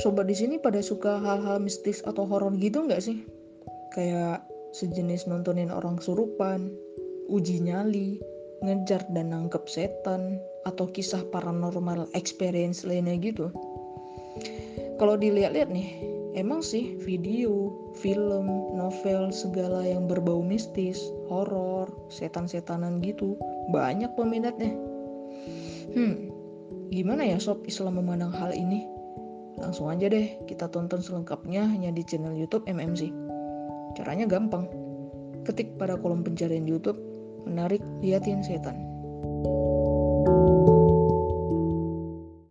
sobat di sini pada suka hal-hal mistis atau horor gitu nggak sih? Kayak sejenis nontonin orang surupan, uji nyali, ngejar dan nangkep setan, atau kisah paranormal experience lainnya gitu. Kalau dilihat-lihat nih, emang sih video, film, novel, segala yang berbau mistis, horor, setan-setanan gitu, banyak peminatnya. Hmm, gimana ya sob Islam memandang hal ini? Langsung aja deh kita tonton selengkapnya hanya di channel YouTube MMC. Caranya gampang. Ketik pada kolom pencarian YouTube, menarik liatin setan. thank you